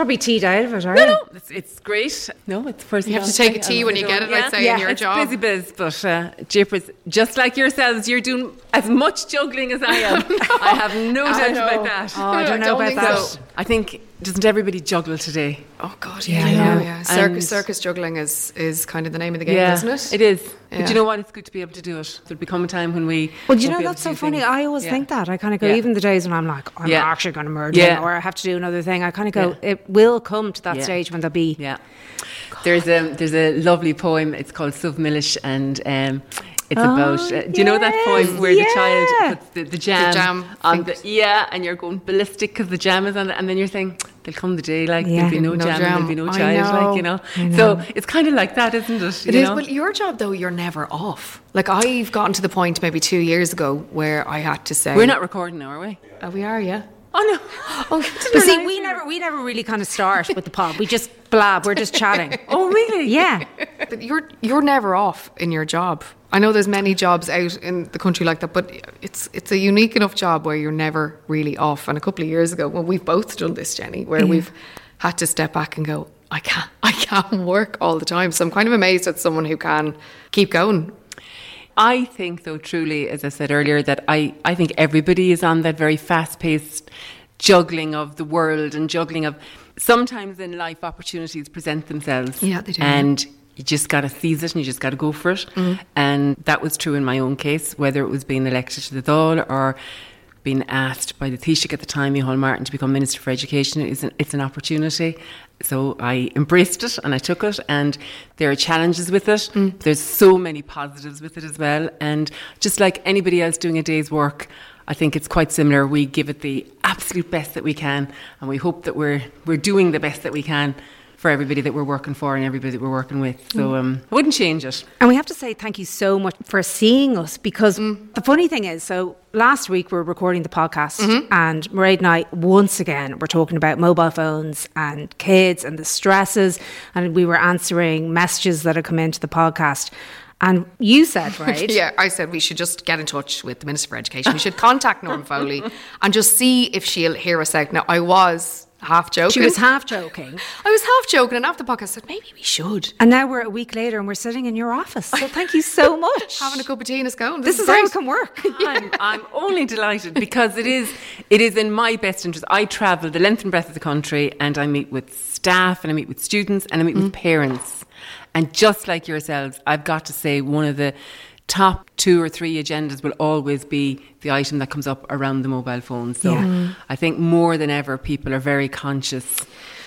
probably teed out of it, are No, you? no, it's, it's great. No, it's first. You have to take a tea when you get it, let's say, in your it's job. busy biz, but uh, jeepers, just like yourselves, you're doing as much juggling as I am. I have no I doubt about that. Oh, I don't know about think that. so. I think doesn't everybody juggle today? Oh God, Yeah, yeah, yeah, yeah. Circus, circus juggling is is kind of the name of the game, isn't it? It is. Yeah. But you know what? It's good to be able to do it. There'll become a time when we. Well, do you know that's so funny. things. I always Yeah. think that. I kind of go, Yeah. even the days when I'm like, I'm Yeah. actually going to merge Yeah. or I have to do another thing. I kind of go, Yeah. it will come to that Yeah. stage when there'll be. Yeah. There's a there's a lovely poem. It's called Suv Milish, and um, it's Oh, about. Uh, do you know that poem where yeah. the child puts the, the jam, jam on the things. yeah, and you're going ballistic because the jam is on it, and then you're saying there'll come the day like Yeah. there'll be no, No jam, and jam. there'll be no I child, know. like you know. Know. So it's kind of like that, isn't it? It you is. know? Well, your job though, you're never off. Like I've gotten to the point maybe two years ago where I had to say, We're not recording now, are we? Oh, we are, yeah. Oh no. Oh, But see, we never, we never really kind of start with the pod. We just blab. We're just chatting. Oh really? Yeah. But you're you're never off in your job. I know there's many jobs out in the country like that, but it's it's a unique enough job where you're never really off. And a couple of years ago, well, we've both done this, Jenny, where we've had to step back and go, I can't, I can't work all the time. So I'm kind of amazed at someone who can keep going. I think, though, truly, as I said earlier, that I, I think everybody is on that very fast paced juggling of the world and juggling of sometimes in life opportunities present themselves. Yeah, they do. And you just got to seize it and you just got to go for it. Mm. And that was true in my own case, whether it was being elected to the Dáil or being asked by the Taoiseach at the time, Micheál Martin, to become Minister for Education. It's an, it's an opportunity. So I embraced it and I took it, and there are challenges with it. But there's so many positives with it as well. And just like anybody else doing a day's work, I think it's quite similar. We give it the absolute best that we can, and we hope that we're we're doing the best that we can for everybody that we're working for and everybody that we're working with. So mm. um, I wouldn't change it. And we have to say thank you so much for seeing us because mm. the funny thing is, so last week we were recording the podcast mm-hmm. and Mairead and I once again were talking about mobile phones and kids and the stresses and we were answering messages that had come into the podcast. And you said, right? Yeah, I said we should just get in touch with the Minister for Education. We should contact Norma Foley and just see if she'll hear us out. Now, I was half joking. She was half joking. I was half joking, and after the podcast, I said maybe we should. And now we're a week later and we're sitting in your office. So thank you so much. Having a cup of tea and a scone. this is great. how it can work. I'm, I'm only delighted because it is it is in my best interest. I travel the length and breadth of the country and I meet with staff and I meet with students and I meet with mm. parents. And just like yourselves, I've got to say one of the top two or three agendas will always be the item that comes up around the mobile phone. So Yeah. I think more than ever people are very conscious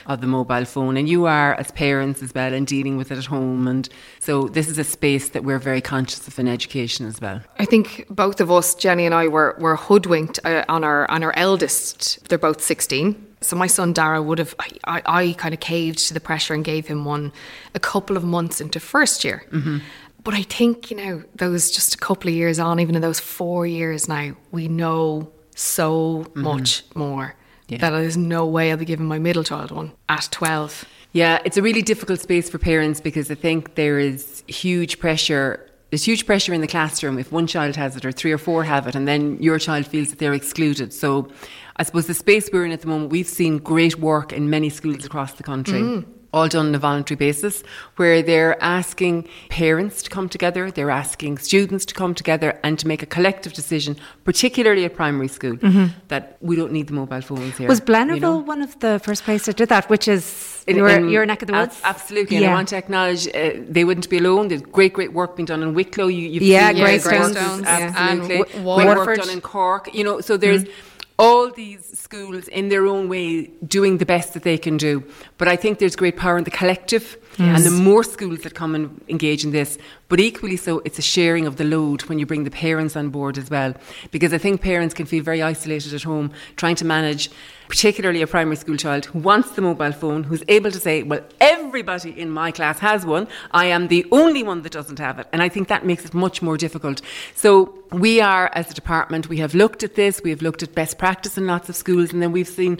of the mobile phone and you are as parents as well and dealing with it at home and so this is a space that we're very conscious of in education as well. I think both of us, Jenny and I, were were hoodwinked uh, on our on our eldest. They're both sixteen. So my son Dara would have. I, I, I kind of caved to the pressure and gave him one a couple of months into first year. But I think you know those just a couple of years on, even in those four years now, we know so mm-hmm. much more. Yeah. That there's no way I'll be giving my middle child one at twelve. Yeah, it's a really difficult space for parents because I think there is huge pressure. There's huge pressure in the classroom if one child has it or three or four have it, and then your child feels that they're excluded. So, I suppose the space we're in at the moment, we've seen great work in many schools across the country. Mm. All done on a voluntary basis, where they're asking parents to come together, they're asking students to come together and to make a collective decision, particularly at primary school, that we don't need the mobile phones here. Was you Blennerville know? one of the first places that did that, which is In- your, in- your neck of the ab- woods? absolutely. And I want to acknowledge uh, they wouldn't be alone. There's great, great work being done in Wicklow. You, you've Yeah, seen Grey the work, Stones, yeah. Absolutely. And great Wa- work done in Cork. You know, so there's all these schools in their own way doing the best that they can do. But I think there's great power in the collective. And the more schools that come and engage in this, but equally so, it's a sharing of the load when you bring the parents on board as well. Because I think parents can feel very isolated at home, trying to manage, particularly a primary school child who wants the mobile phone, who's able to say, Well, everybody in my class has one. I am the only one that doesn't have it. And I think that makes it much more difficult. So we are, as a department, we have looked at this, we have looked at best practice in lots of schools, and then we've seen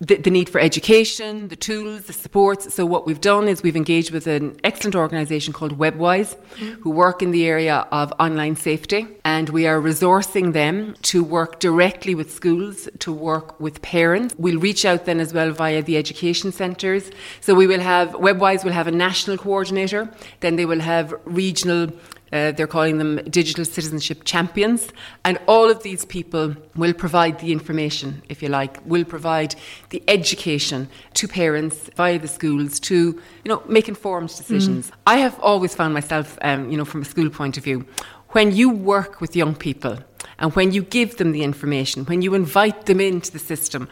the, the, need for education, the tools, the supports. So what we've done is we've engaged with an excellent organisation called Webwise, mm-hmm. who work in the area of online safety, and we are resourcing them to work directly with schools, to work with parents. We'll reach out then as well via the education centres. So we will have Webwise will have a national coordinator, then they will have regional uh, they're calling them digital citizenship champions. And all of these people will provide the information, if you like, will provide the education to parents via the schools to, you know, make informed decisions. Mm. I have always found myself, um, you know, from a school point of view, when you work with young people, and when you give them the information, when you invite them into the system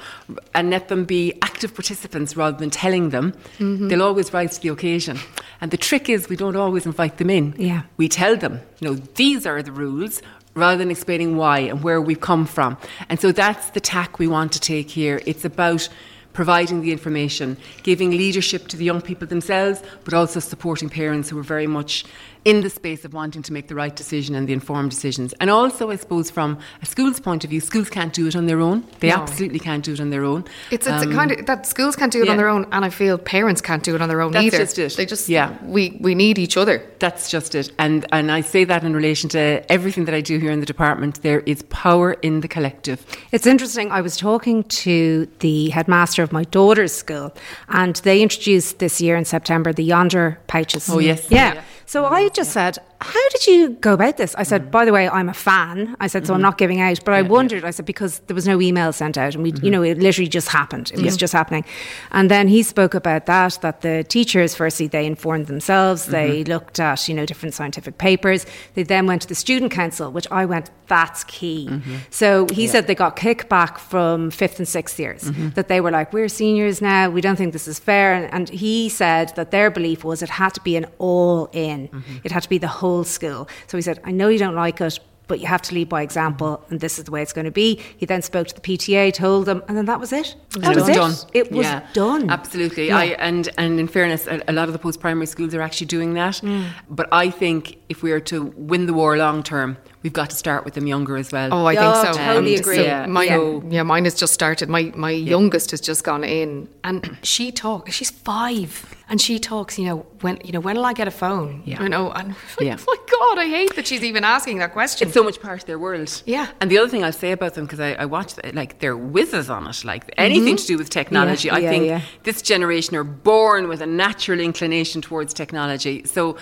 and let them be active participants rather than telling them, mm-hmm. they'll always rise to the occasion. And the trick is we don't always invite them in. Yeah. We tell them, you know, these are the rules rather than explaining why and where we've come from. And so that's the tack we want to take here. It's about providing the information, giving leadership to the young people themselves, but also supporting parents who are very much in the space of wanting to make the right decision and the informed decisions. And also, I suppose, from a school's point of view, schools can't do it on their own. They no. absolutely can't do it on their own. It's, it's um, a kind of that schools can't do it yeah. on their own, and I feel parents can't do it on their own That's either. Just it. They just yeah. We we need each other. That's just it. And and I say that in relation to everything that I do here in the department. There is power in the collective. It's interesting. I was talking to the headmaster of my daughter's school, and they introduced this year in September the Yondr pouches. Oh yes, yeah. yeah. So I just said, How did you go about this? I said, mm-hmm. By the way, I'm a fan. I said, So mm-hmm. I'm not giving out. But yeah, I wondered, yeah. I said, because there was no email sent out and we, mm-hmm. you know, it literally just happened. It yeah. was just happening. And then he spoke about that, that the teachers, firstly, they informed themselves. They mm-hmm. looked at, you know, different scientific papers. They then went to the student council, which I went, That's key. Mm-hmm. So he said they got kickback from fifth and sixth years, mm-hmm. that they were like, We're seniors now. We don't think this is fair. And, and he said that their belief was it had to be an all in in. Mm-hmm. It had to be the whole school. So he said, I know you don't like it, but you have to lead by example, and this is the way it's going to be. He then spoke to the PTA, told them, and then that was it. That was, was, it. Done. It was yeah, done. Absolutely. Yeah. I, and and in fairness, a, a, lot of the post primary schools are actually doing that. Mm. But I think if we are to win the war long term, we've got to start with them younger as well. Oh, I think so. Totally um, agree. So yeah, my, yeah. yeah, mine has just started. My my yeah. youngest has just gone in, and she talks. She's five, and she talks. You know, when you know when will I get a phone? Yeah. You know, and like, yeah. my God, I hate that she's even asking that question. It's so much part of their world. Yeah. And the other thing I'll say about them because I, I watch like they're whizzes on it. Like anything mm-hmm. to do with technology, I think this generation are born with a natural inclination towards technology. So.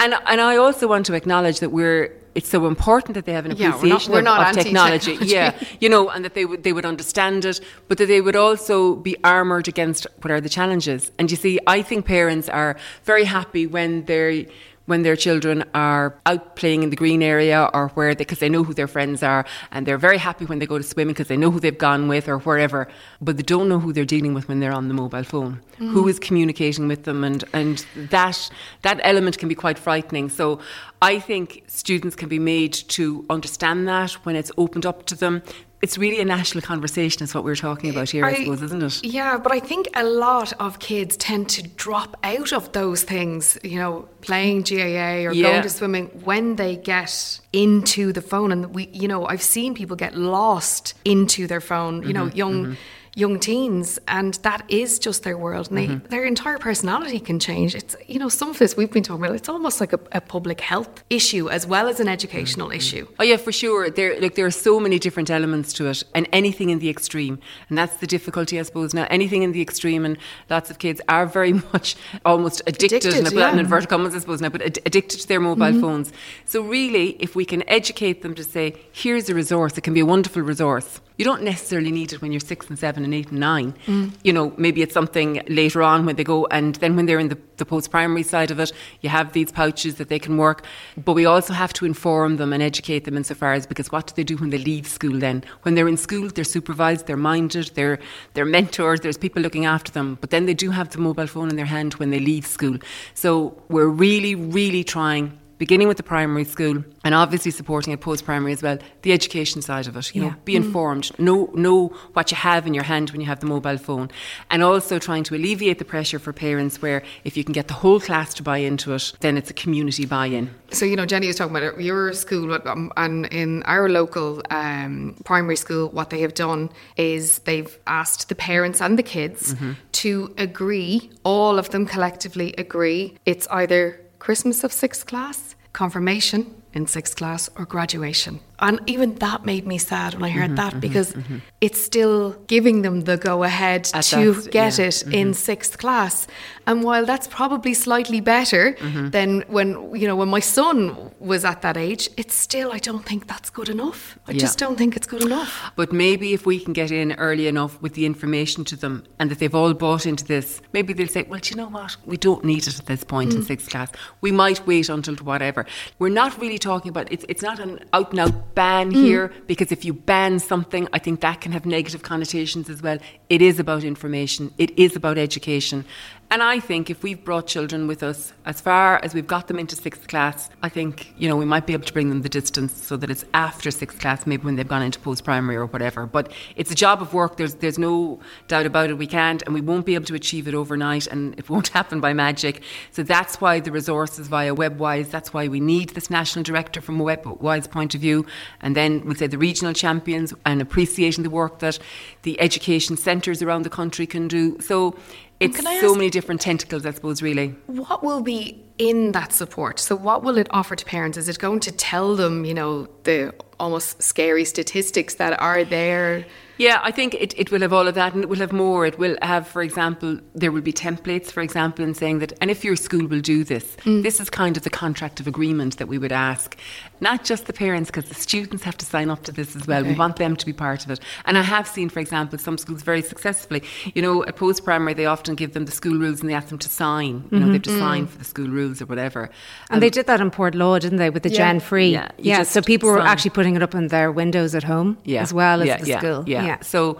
And, and I also want to acknowledge that we're it's so important that they have an appreciation yeah, we're not, we're of, of technology. Yeah, you know, and that they would they would understand it, but that they would also be armoured against what are the challenges. And you see, I think parents are very happy when they're when their children are out playing in the green area or where they, because they know who their friends are and they're very happy when they go to swimming because they know who they've gone with or wherever, but they don't know who they're dealing with when they're on the mobile phone. Mm. Who is communicating with them and, and that, that element can be quite frightening. So I think students can be made to understand that when it's opened up to them it's really a national conversation is what we're talking about here, I, I, suppose, isn't it? Yeah, but I think a lot of kids tend to drop out of those things, you know, playing GAA or yeah. going to swimming when they get into the phone. And we, you know, I've seen people get lost into their phone, you mm-hmm, know, young. Mm-hmm young teens and that is just their world and mm-hmm. their entire personality can change it's you know some of this we've been talking about it's almost like a, a public health issue as well as an educational mm-hmm. issue oh yeah for sure there like there are so many different elements to it and anything in the extreme and that's the difficulty I suppose now anything in the extreme and lots of kids are very much almost addicted, addicted and yeah. in inverted commas I suppose now but ad- addicted to their mobile mm-hmm. phones so really if we can educate them to say here's a resource it can be a wonderful resource you don't necessarily need it when you're six and seven and eight and nine. Mm. You know, maybe it's something later on when they go, and then when they're in the, the post primary side of it, you have these pouches that they can work. But we also have to inform them and educate them insofar as because what do they do when they leave school then? When they're in school, they're supervised, they're minded, they're, they're mentored, there's people looking after them. But then they do have the mobile phone in their hand when they leave school. So we're really, really trying beginning with the primary school and obviously supporting it post primary as well, the education side of it. You Yeah. know, be informed, know know what you have in your hand when you have the mobile phone, and also trying to alleviate the pressure for parents where if you can get the whole class to buy into it, then it's a community buy-in. So, you know, Jenny was talking about your school, um, and in our local um, primary school, what they have done is they've asked the parents and the kids to agree, all of them collectively agree, it's either Christmas of sixth class, confirmation in sixth class, or graduation. And even that made me sad when I heard mm-hmm, that mm-hmm, because mm-hmm. it's still giving them the go ahead At to that- get yeah. it in sixth class. And while that's probably slightly better than when you know when my son was at that age, it's still I don't think that's good enough. I Yeah. just don't think it's good enough. But maybe if we can get in early enough with the information to them and that they've all bought into this, maybe they'll say, well, do you know what? We don't need it at this point in mm. sixth class. We might wait until whatever. We're not really talking about it's, it's not an out and out ban mm-hmm. here because if you ban something, I think that can have negative connotations as well. It is about information, it is about education. And I think if we've brought children with us as far as we've got them into sixth class, I think, you know, we might be able to bring them the distance so that it's after sixth class, maybe when they've gone into post primary or whatever. But it's a job of work, there's there's no doubt about it. We can't and we won't be able to achieve it overnight and it won't happen by magic. So that's why the resources via WebWise, that's why we need this national director from a WebWise point of view. And then we'll say the regional champions and appreciating the work that the education centres around the country can do. So it's so ask- many different tentacles, I suppose, really. What will be in that support? So, what will it offer to parents? Is it going to tell them, you know, the almost scary statistics that are there? Yeah, I think it, it will have all of that and it will have more. It will have, for example, there will be templates, for example, in saying that, and if your school will do this, mm. this is kind of the contract of agreement that we would ask. Not just the parents, because the students have to sign up to this as well. We want them to be part of it. And I have seen, for example, some schools very successfully, you know, at post primary, they often give them the school rules and they ask them to sign. You know, they have to mm-hmm. sign mm. for the school rules or whatever. And they um, did that in Portlaw, didn't they, with the Yeah. Gen Free? Yeah, yeah. So people were actually putting it up in their windows at home as well as yeah, the yeah, school. Yeah. So,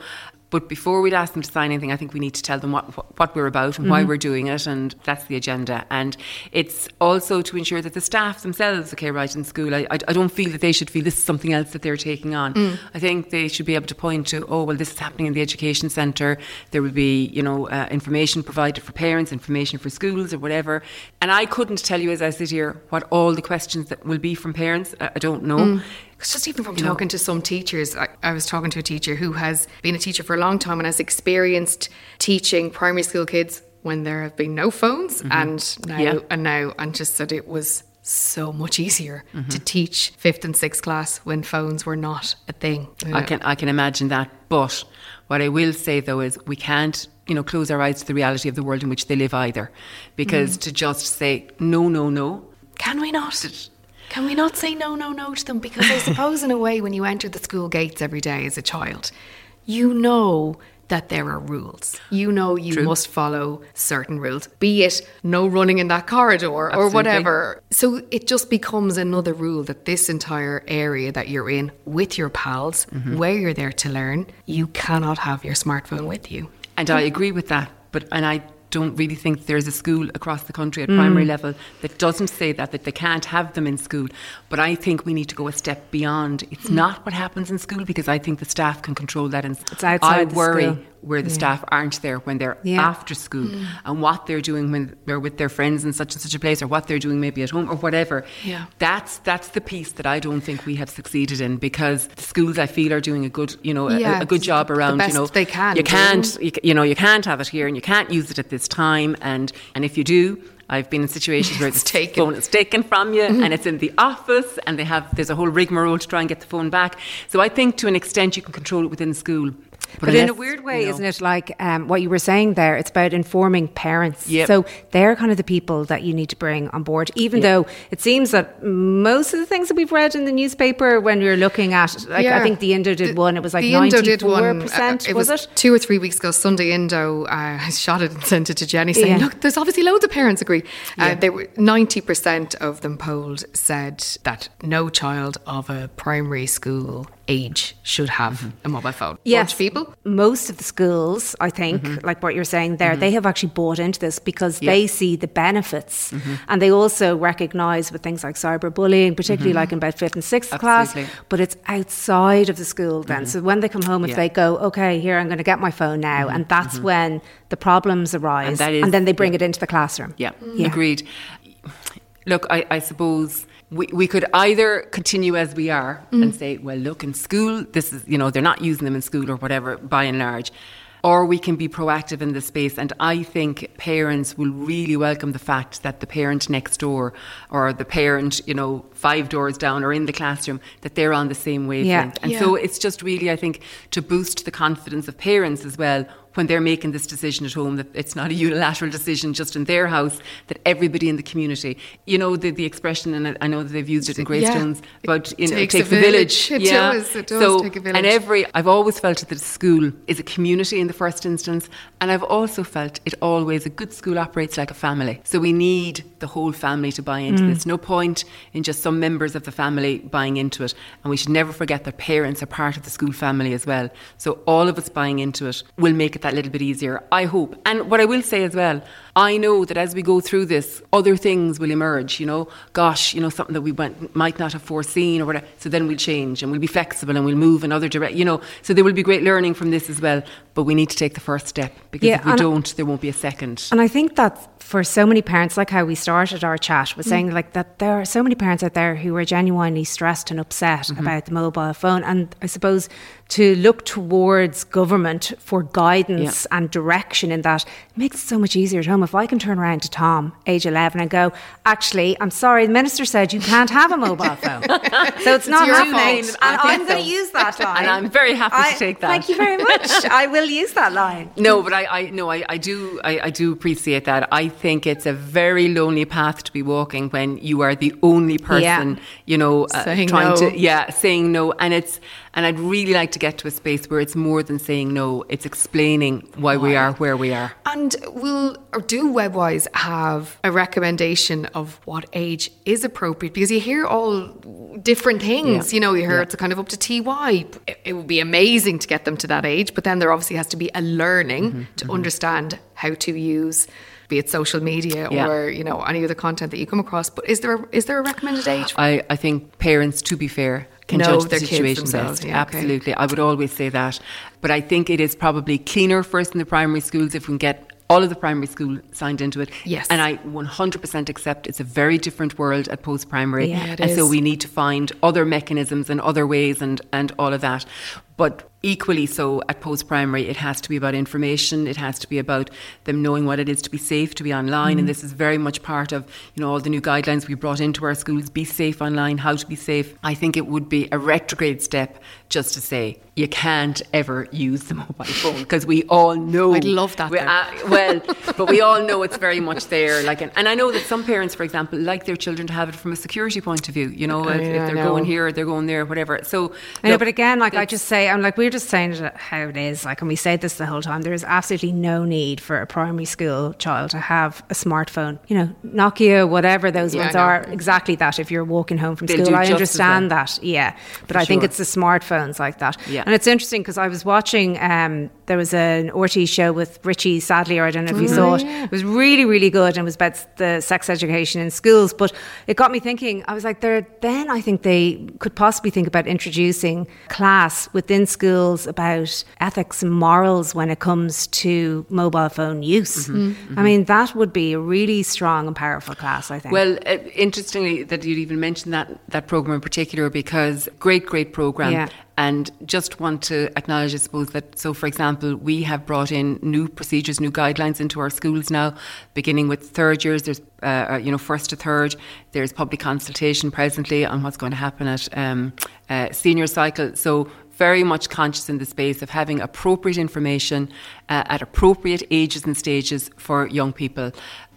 but before we'd ask them to sign anything, I think we need to tell them what, what, we're about and why mm-hmm. we're doing it, and that's the agenda. And it's also to ensure that the staff themselves, okay, right in school, I, I, don't feel that they should feel this is something else that they're taking on. Mm. I think they should be able to point to, oh, well, this is happening in the education centre. There will be, you know, uh, information provided for parents, information for schools, or whatever. And I couldn't tell you as I sit here what all the questions that will be from parents. I, I don't know. Mm. It's just even from talking to some teachers. I, I was talking to a teacher who has been a teacher for a long time and has experienced teaching primary school kids when there have been no phones mm-hmm. and now Yeah. and now and just said it was so much easier mm-hmm. to teach fifth and sixth class when phones were not a thing. I can I can imagine that. But what I will say though is we can't you know close our eyes to the reality of the world in which they live either, because mm. to just say no no no. Can we not? Can we not say no, no, no to them? Because I suppose, in a way, when you enter the school gates every day as a child, you know that there are rules. You know you True. must follow certain rules, be it no running in that corridor or whatever. So it just becomes another rule that this entire area that you're in with your pals, Mm-hmm. where you're there to learn, you cannot have your smartphone with you. And I agree with that. But and I don't really think there's a school across the country at primary mm. level that doesn't say that that they can't have them in school. But I think we need to go a step beyond. It's mm. not what happens in school because I think the staff can control that. And It's outside I the worry school. Where the staff aren't there when they're Yeah. after school mm. and what they're doing when they're with their friends in such and such a place or what they're doing maybe at home or whatever. Yeah. That's that's the piece that I don't think we have succeeded in because the schools I feel are doing a good you know a- Yeah, a, a good job the around best you know they can. You can't you, you know you can't have it here and you can't use it at this time and and if you do I've been in situations where It's the taken. phone is taken from you mm-hmm. and it's in the office and they have there's a whole rigmarole to try and get the phone back so I think to an extent you can control it within school But, in a weird you way, know- isn't it? Like um, what you were saying there, it's about informing parents. Yep. So they're kind of the people that you need to bring on board, even though it seems that most of the things that we've read in the newspaper when we were looking at, like I think the Indo did one, it was like the Indo did 94%, one, uh, it was, was, it? two or three weeks ago. Sunday Indo, uh, I shot it and sent it to Jenny, saying, Yeah. "Look, there's obviously loads of parents agree." Uh, they were ninety percent of them polled said that no child of a primary school age should have Mm-hmm. a mobile phone. Yes. People. Most of the schools, I think, Mm-hmm. like what you're saying there, they have actually bought into this because they see the benefits. And they also recognise with things like cyberbullying, particularly like in about fifth and sixth class, Mm-hmm. But it's outside of the school then. So when they come home, if Yeah. they go, okay, here, I'm going to get my phone now, and that's when the problems arise. And, that is- then they bring yeah. it into the classroom. Yeah, Yeah. agreed. Look, I, I suppose we, we could either continue as we are and mm. say, well, look, in school, this is, you know, they're not using them in school or whatever, by and large. Or we can be proactive in this space. And I think parents will really welcome the fact that the parent next door or the parent, you know, five doors down or in the classroom, that they're on the same wavelength. And Yeah. so it's just really, I think, to boost the confidence of parents as well when they're making this decision at home that it's not a unilateral decision just in their house, that everybody in the community, you know, the, the expression, and I- know that they've used it in Yeah. Greystones about, you know, it takes a takes a village. village. It does, it does so, take a village. And every, I've always felt that the school is a community in the first instance, and I've also felt it always, a good school operates like a family. So we need the whole family to buy into mm. this. No point in just some members of the family buying into it. And we should never forget that parents are part of the school family as well. So all of us buying into it will make it that little bit easier, I hope. And what I will say as well, I know that as we go through this, other things will emerge, you know, gosh, you know, something that we went, might not have foreseen or whatever. So then we'll change and we'll be flexible and we'll move in other direct, you know. So there will be great learning from this as well. But we need to take the first step because Yeah, if we don't, there won't be a second. And I think that for so many parents, like how we started our chat, was saying mm. like that there are so many parents out there who are genuinely stressed and upset mm-hmm. about the mobile phone. And I suppose to look towards government for guidance and direction in that makes it so much easier at home. If I can turn around to Tom, age 11, and go, actually, I'm sorry, the minister said you can't have a mobile phone. so it's not your happening. And I I'm going to use that line. And I'm very happy to take that. Thank you very much. I will use that line. No, but I, I no, I, I do, I, I do appreciate that. I think it's a very lonely path to be walking when you are the only person, Yeah. you know, uh, Saying trying no. to, yeah, saying no. And it's, and I'd really like to get to a space where it's more than saying no. It's explaining why, we are where we are. And will or do Webwise have a recommendation of what age is appropriate? Because you hear all different things. Yeah. You know, you hear Yeah. it's kind of up to TY. It, it would be amazing to get them to that age, but then there obviously has to be a learning Mm-hmm, to understand how to use be it social media Yeah. or you know any other content that you come across. But is there is there a recommended age? I, I think parents, to be fair, can Know judge the situation best. yeah, okay. Absolutely. I would always say that. But I think it is probably cleaner first in the primary schools if we can get all of the primary school signed into it. Yes. And I 100% accept it's a very different world at post primary. Yeah, it and so we need to find other mechanisms and other ways and, and all of that. But equally so at post primary, it has to be about information. It has to be about them knowing what it is to be safe, to be online. And this is very much part of, you know, all the new guidelines we brought into our schools. Be safe online, how to be safe. I think it would be a retrograde step just to say you can't ever use the mobile phone because we all know. I'd love that we- uh, well, but we all know it's very much there. Like, and, and I know that some parents, for example, like their children to have it from a security point of view. You know, if, if they're know. going here, they're going there, whatever. So, look, but again, like I just say, I'm like we're just saying it how it is. Like, and we say this the whole time. There is absolutely no need for a primary school child to have a smartphone. You know, Nokia, whatever those Yeah, ones are, exactly that. If you're walking home from They'll school, I understand that. Yeah, but For I think it's the smartphones like that. Yeah. and it's interesting because I was watching. Um, there was an RTÉ show with Richie Sadlier. I don't know if you Mm-hmm. saw it. It was really, really good, and it was about the sex education in schools. But it got me thinking. I was like, there. Then I think they could possibly think about introducing class within schools about ethics and morals when it comes to mobile phone use. Mm-hmm. I mean, that would be a really strong and powerful class. I think. Well, uh, interestingly, that you'd even mention that that program in particular because great, great program. Yeah. And just want to acknowledge, I suppose, that so, for example, we have brought in new procedures, new guidelines into our schools now, beginning with third years. There's, uh, you know, first to third. There's public consultation presently on what's going to happen at um, uh, senior cycle. So very much conscious in the space of having appropriate information uh, at appropriate ages and stages for young people.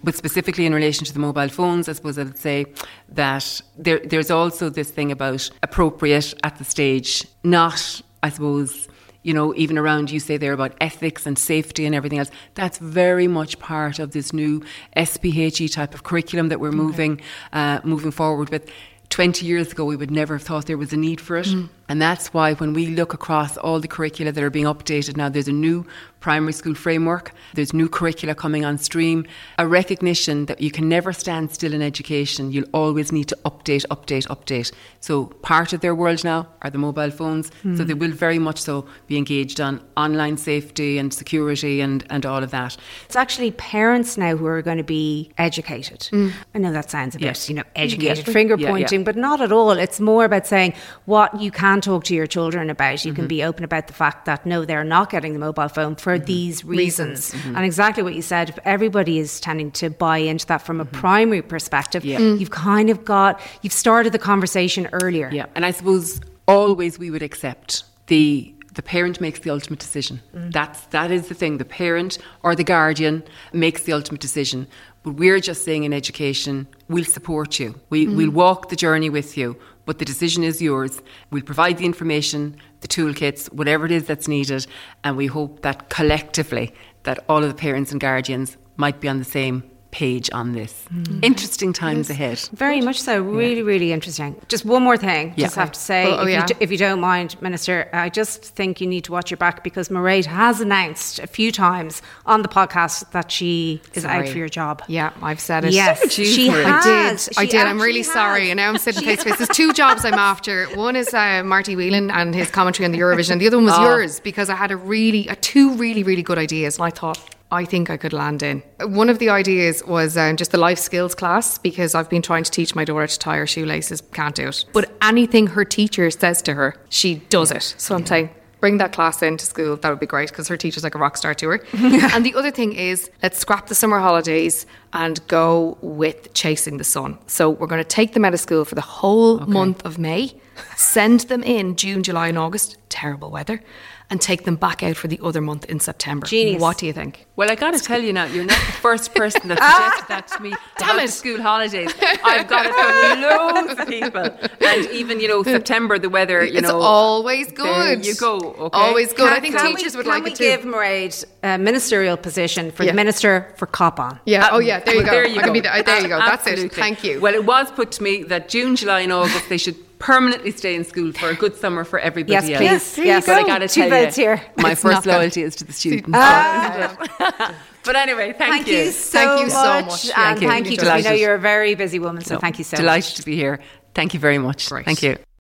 But specifically in relation to the mobile phones, I suppose I'd say that there, there's also this thing about appropriate at the stage, not, I suppose, you know, even around you say there about ethics and safety and everything else. That's very much part of this new SPHE type of curriculum that we're moving uh, moving forward with. 20 years ago, we would never have thought there was a need for it. Mm. And that's why when we look across all the curricula that are being updated now, there's a new primary school framework, there's new curricula coming on stream, a recognition that you can never stand still in education. You'll always need to update, update, update. So part of their world now are the mobile phones. Mm. So they will very much so be engaged on online safety and security and, and all of that. It's actually parents now who are going to be educated. Mm. I know that sounds a bit, yes. you know, educated, yes. finger pointing, yeah, yeah. but not at all. It's more about saying what you can talk to your children about. You mm-hmm. can be open about the fact that no, they're not getting the mobile phone for mm-hmm. these reasons. reasons. Mm-hmm. And exactly what you said, if everybody is tending to buy into that from a mm-hmm. primary perspective, yeah. Mm. you've kind of got, you've started the conversation earlier. Yeah. And I suppose always we would accept the the parent makes the ultimate decision. Mm. That's that is the thing. The parent or the guardian makes the ultimate decision. But we're just saying in education, we'll support you. We, mm. We'll walk the journey with you but the decision is yours. We'll provide the information, the toolkits, whatever it is that's needed, and we hope that collectively that all of the parents and guardians might be on the same page on this. Mm. Interesting times yes. ahead. Very much so. Really, yeah. really interesting. Just one more thing. Yeah. Just have to say, oh, oh, if, yeah. you, if, you, don't mind, Minister, I just think you need to watch your back because Mairead has announced a few times on the podcast that she is sorry. out for your job. Yeah, I've said it. Yes, she has. I did. She I did. I'm really has. sorry. And now I'm sitting face to face. There's two jobs I'm after. One is uh, Marty Whelan and his commentary on the Eurovision. The other one was oh. yours because I had a really, a two really, really good ideas. And I thought, I think I could land in. One of the ideas was um, just the life skills class because I've been trying to teach my daughter to tie her shoelaces, can't do it. But anything her teacher says to her, she does it. So I'm saying, bring that class into school. That would be great because her teacher's like a rock star to her. and the other thing is, let's scrap the summer holidays and go with chasing the sun. So we're going to take them out of school for the whole okay. month of May, send them in June, July, and August. Terrible weather and take them back out for the other month in September. Genius. What do you think? Well, I got to tell you now, you're not the first person that suggested that to me Damn about it. school holidays. I've got it from loads of people, and even you know September, the weather. You it's know, always good. There you go. Okay. Always good. Can, I think teachers we, would like we it too. Can we give Mairead a ministerial position for yeah. the minister for COPON? Yeah. Uh, oh yeah. There you go. There you go. The, there you go. That's it. Thank you. Well, it was put to me that June, July, and August they should permanently stay in school for a good summer for everybody yes, else. Please. Yes, yes. But I got to tell you, here. my it's first loyalty is to the students. Ah. but anyway, thank, thank you. you so thank you so much. much. And thank you. Thank you. We know you're a very busy woman, so no, thank you so delighted much. Delighted to be here. Thank you very much. Great. Thank you.